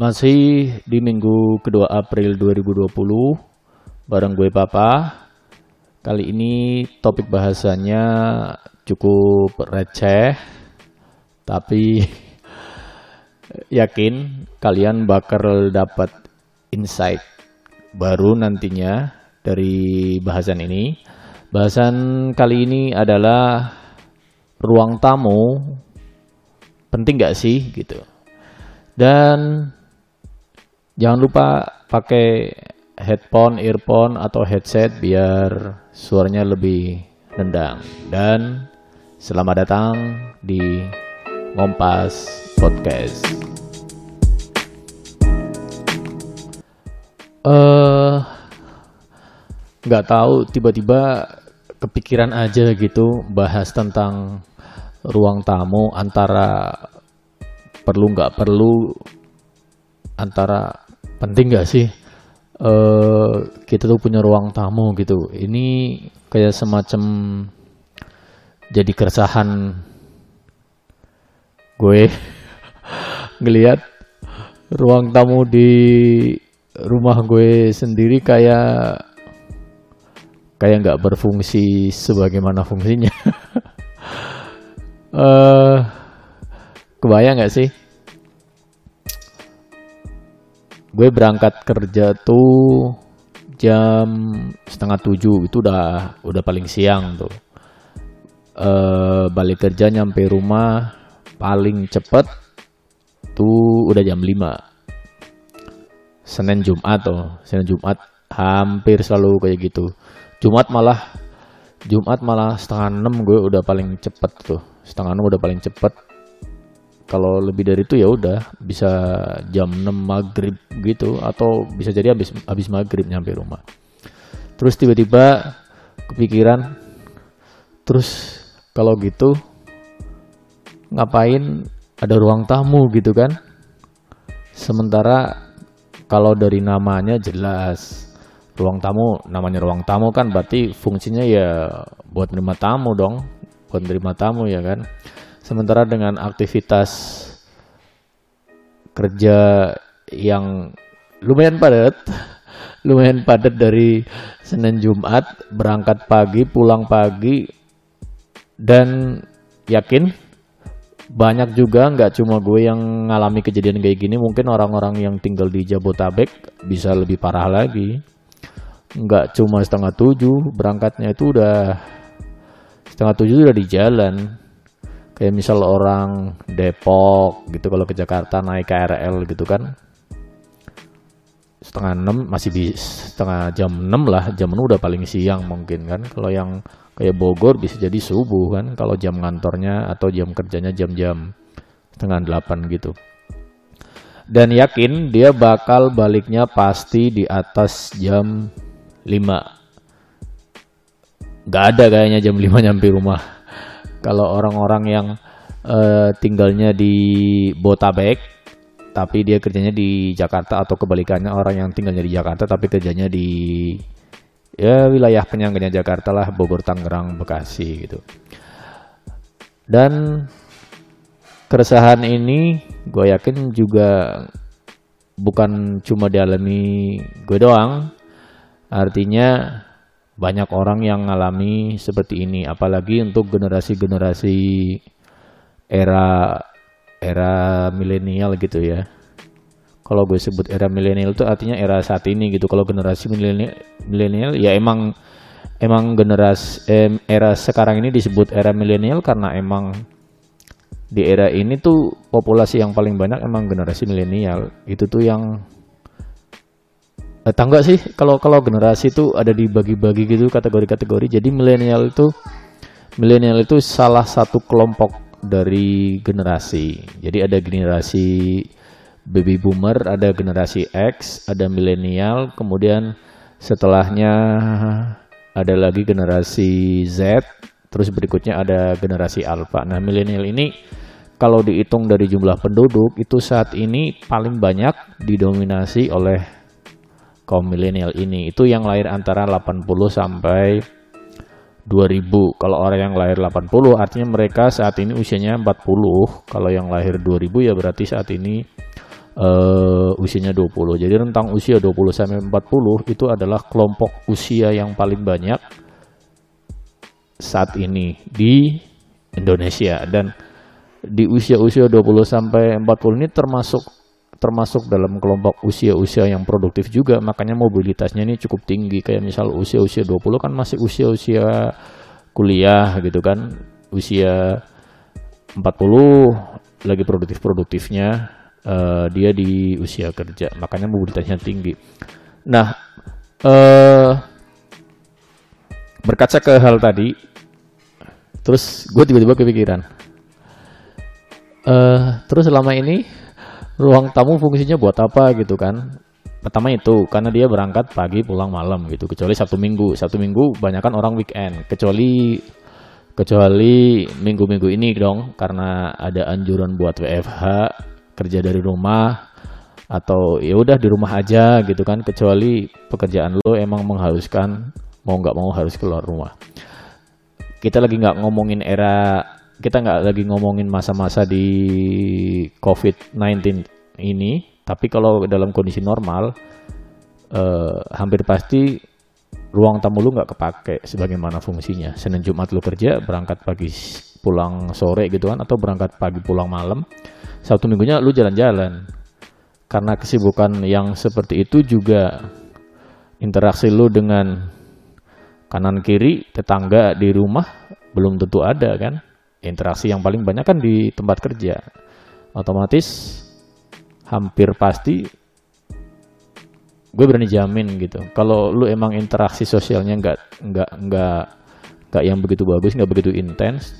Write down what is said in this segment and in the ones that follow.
Masih di minggu kedua April 2020 bareng gue Papa. Kali ini topik bahasanya cukup receh tapi yakin kalian bakal dapat insight baru nantinya dari bahasan ini. Bahasan kali ini adalah ruang tamu penting gak sih gitu. Dan jangan lupa pakai headphone, earphone atau headset biar suaranya lebih rendang. Dan selamat datang di Ngompas Podcast. Eh nggak tahu tiba-tiba kepikiran aja gitu bahas tentang ruang tamu antara perlu nggak perlu antara penting nggak sih uh, kita tuh punya ruang tamu gitu ini kayak semacam jadi keresahan gue ngelihat ruang tamu di rumah gue sendiri kayak kayak nggak berfungsi sebagaimana fungsinya. uh, kebayang nggak sih? Gue berangkat kerja tuh jam setengah tujuh itu udah udah paling siang tuh. Uh, balik kerja nyampe rumah paling cepet tuh udah jam 5 Senin Jumat tuh Senin Jumat hampir selalu kayak gitu. Jumat malah Jumat malah setengah enam gue udah paling cepet tuh. Setengah enam udah paling cepet kalau lebih dari itu ya udah bisa jam 6 maghrib gitu atau bisa jadi habis habis maghrib nyampe rumah. Terus tiba-tiba kepikiran terus kalau gitu ngapain ada ruang tamu gitu kan? Sementara kalau dari namanya jelas ruang tamu namanya ruang tamu kan berarti fungsinya ya buat menerima tamu dong buat menerima tamu ya kan sementara dengan aktivitas kerja yang lumayan padat lumayan padat dari Senin Jumat berangkat pagi pulang pagi dan yakin banyak juga nggak cuma gue yang ngalami kejadian kayak gini mungkin orang-orang yang tinggal di Jabotabek bisa lebih parah lagi. Nggak cuma setengah tujuh berangkatnya itu udah setengah tujuh udah di jalan kayak misal orang Depok gitu kalau ke Jakarta naik KRL gitu kan setengah enam masih di setengah jam enam lah jam enam udah paling siang mungkin kan. Kalau yang kayak Bogor bisa jadi subuh kan kalau jam ngantornya atau jam kerjanya jam-jam setengah delapan gitu. Dan yakin dia bakal baliknya pasti di atas jam 5 Gak ada kayaknya jam 5 nyampe rumah Kalau orang-orang yang uh, tinggalnya di Botabek Tapi dia kerjanya di Jakarta atau kebalikannya orang yang tinggalnya di Jakarta tapi kerjanya di ya wilayah penyangganya Jakarta lah Bogor, Tangerang, Bekasi gitu. Dan keresahan ini gue yakin juga bukan cuma dialami gue doang, Artinya banyak orang yang mengalami seperti ini, apalagi untuk generasi-generasi era era milenial gitu ya. Kalau gue sebut era milenial itu artinya era saat ini gitu. Kalau generasi milenial ya emang emang generasi eh, era sekarang ini disebut era milenial karena emang di era ini tuh populasi yang paling banyak emang generasi milenial. Itu tuh yang eh, tahu nggak sih kalau kalau generasi itu ada dibagi-bagi gitu kategori-kategori. Jadi milenial itu milenial itu salah satu kelompok dari generasi. Jadi ada generasi baby boomer ada generasi X ada milenial kemudian setelahnya ada lagi generasi Z terus berikutnya ada generasi alpha. Nah milenial ini kalau dihitung dari jumlah penduduk itu saat ini paling banyak didominasi oleh kaum milenial ini. Itu yang lahir antara 80 sampai 2000 kalau orang yang lahir 80 artinya mereka saat ini usianya 40 kalau yang lahir 2000 ya berarti saat ini uh, usianya 20. Jadi rentang usia 20 sampai 40 itu adalah kelompok usia yang paling banyak saat ini di Indonesia. Dan di usia-usia 20 sampai 40 ini termasuk termasuk dalam kelompok usia-usia yang produktif juga makanya mobilitasnya ini cukup tinggi. Kayak misal usia-usia 20 kan masih usia-usia kuliah gitu kan usia 40 lagi produktif-produktifnya uh, dia di usia kerja makanya mobilitasnya tinggi. Nah uh, berkaca ke hal tadi terus gue tiba-tiba kepikiran. Uh, terus selama ini ruang tamu fungsinya buat apa gitu kan? Pertama itu karena dia berangkat pagi pulang malam gitu. Kecuali satu minggu. Satu minggu banyak kan orang weekend. Kecuali kecuali minggu-minggu ini dong karena ada anjuran buat WFH kerja dari rumah atau ya udah di rumah aja gitu kan. Kecuali pekerjaan lo emang mengharuskan mau nggak mau harus keluar rumah. Kita lagi nggak ngomongin era kita nggak lagi ngomongin masa-masa di COVID-19 ini, tapi kalau dalam kondisi normal, eh, hampir pasti ruang tamu lu nggak kepake sebagaimana fungsinya. Senin Jumat lu kerja, berangkat pagi pulang sore gitu kan, atau berangkat pagi pulang malam. Sabtu minggunya lu jalan-jalan. Karena kesibukan yang seperti itu juga interaksi lu dengan kanan kiri tetangga di rumah belum tentu ada kan interaksi yang paling banyak kan di tempat kerja. Otomatis hampir pasti gue berani jamin gitu. Kalau lu emang interaksi sosialnya nggak nggak nggak nggak yang begitu bagus nggak begitu intens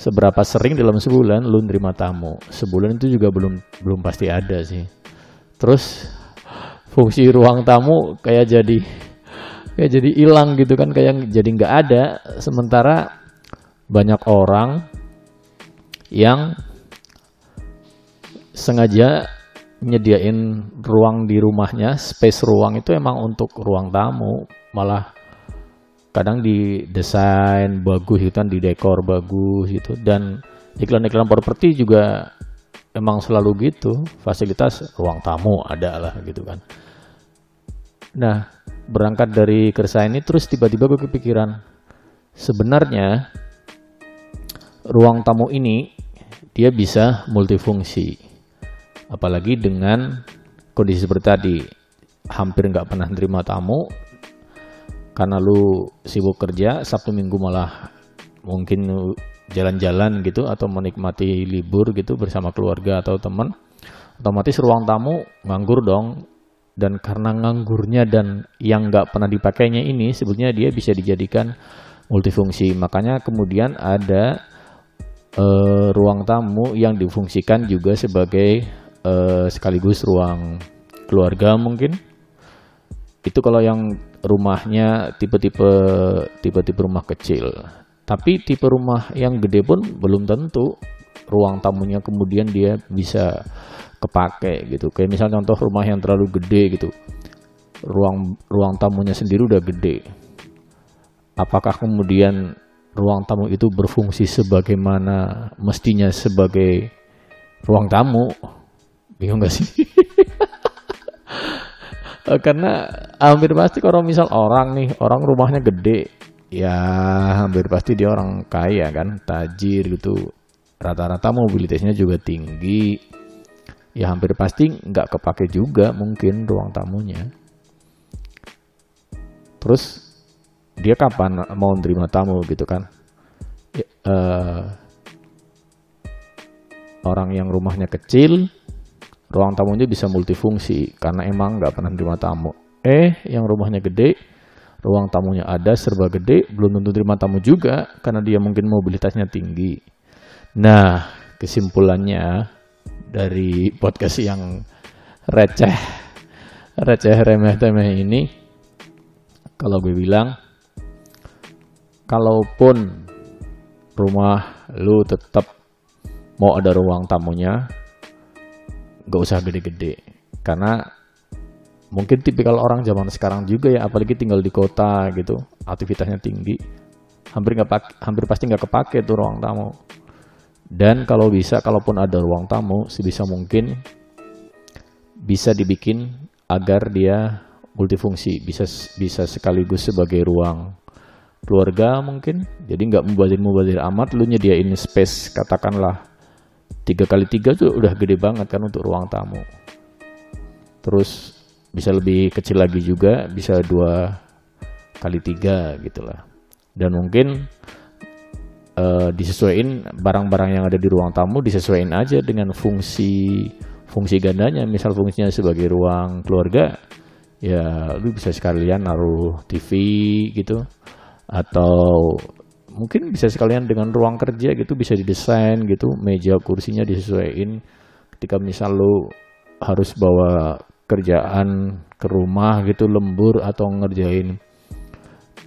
seberapa sering dalam sebulan lu nerima tamu? Sebulan itu juga belum belum pasti ada sih. Terus fungsi ruang tamu kayak jadi kayak jadi hilang gitu kan kayak jadi nggak ada. Sementara banyak orang yang sengaja nyediain ruang di rumahnya, space ruang itu emang untuk ruang tamu, malah kadang didesain bagus gitu kan, di dekor bagus gitu. Dan iklan-iklan properti juga emang selalu gitu, fasilitas ruang tamu ada lah gitu kan. Nah, berangkat dari keresahan ini terus tiba-tiba gue kepikiran sebenarnya ruang tamu ini dia bisa multifungsi. Apalagi dengan kondisi seperti tadi, hampir nggak pernah terima tamu karena lu sibuk kerja, Sabtu Minggu malah mungkin jalan-jalan gitu atau menikmati libur gitu bersama keluarga atau teman, otomatis ruang tamu nganggur dong. Dan karena nganggurnya dan yang nggak pernah dipakainya ini, sebetulnya dia bisa dijadikan multifungsi. Makanya kemudian ada uh, ruang tamu yang difungsikan juga sebagai uh, sekaligus ruang keluarga mungkin. Itu kalau yang rumahnya tipe-tipe tipe-tipe rumah kecil. Tapi tipe rumah yang gede pun belum tentu ruang tamunya kemudian dia bisa kepake gitu. Kayak misalnya contoh rumah yang terlalu gede gitu. Ruang ruang tamunya sendiri udah gede. Apakah kemudian ruang tamu itu berfungsi sebagaimana mestinya sebagai ruang tamu. Bingung gak sih? Karena hampir pasti kalau misal orang nih orang rumahnya gede ya hampir pasti dia orang kaya kan tajir gitu. Rata-rata mobilitasnya juga tinggi. Ya hampir pasti nggak kepake juga mungkin ruang tamunya. Terus dia kapan mau nerima tamu gitu kan? Ya, uh, orang yang rumahnya kecil ruang tamunya bisa multifungsi karena emang nggak pernah nerima tamu. Eh yang rumahnya gede ruang tamunya ada serba gede belum tentu terima tamu juga karena dia mungkin mobilitasnya tinggi. Nah kesimpulannya dari podcast yang receh receh remeh temeh ini kalau gue bilang kalaupun rumah lu tetap mau ada ruang tamunya gak usah gede-gede. Karena mungkin tipikal orang zaman sekarang juga ya apalagi tinggal di kota gitu aktivitasnya tinggi hampir nggak hampir pasti nggak kepake tuh ruang tamu. Dan kalau bisa kalaupun ada ruang tamu sebisa mungkin bisa dibikin agar dia multifungsi, bisa bisa sekaligus sebagai ruang keluarga mungkin. Jadi nggak mubazir-mubazir amat, lu nyediain space katakanlah tiga kali tiga tuh udah gede banget kan untuk ruang tamu. Terus bisa lebih kecil lagi juga, bisa dua kali tiga gitulah. Dan mungkin uh, disesuaikan barang-barang yang ada di ruang tamu disesuaikan aja dengan fungsi fungsi gandanya misal fungsinya sebagai ruang keluarga ya lu bisa sekalian naruh TV gitu atau mungkin bisa sekalian dengan ruang kerja gitu bisa didesain gitu meja kursinya disesuaikan. Ketika misal lu harus bawa kerjaan ke rumah gitu lembur atau ngerjain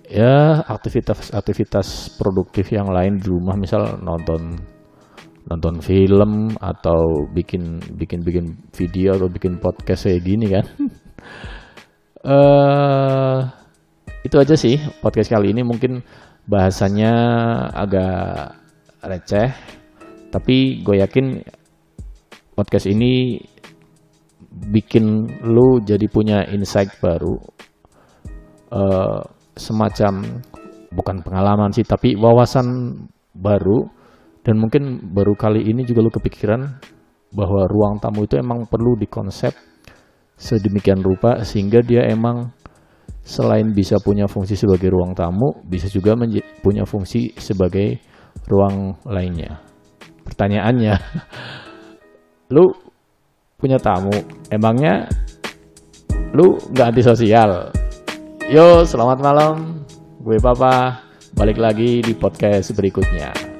ya aktivitas-aktivitas produktif yang lain di rumah. Misal nonton nonton film atau bikin bikin bikin video atau bikin podcast kayak gini kan. Uh, itu aja sih podcast kali ini. Mungkin bahasanya agak receh tapi gue yakin podcast ini bikin lu jadi punya insight baru uh, semacam bukan pengalaman sih tapi wawasan baru. Dan mungkin baru kali ini juga lu kepikiran bahwa ruang tamu itu emang perlu dikonsep sedemikian rupa sehingga dia emang selain bisa punya fungsi sebagai ruang tamu, bisa juga punya fungsi sebagai ruang lainnya. Pertanyaannya, lu punya tamu, emangnya lu nggak antisosial? Yo, selamat malam. Gue Papa, balik lagi di podcast berikutnya.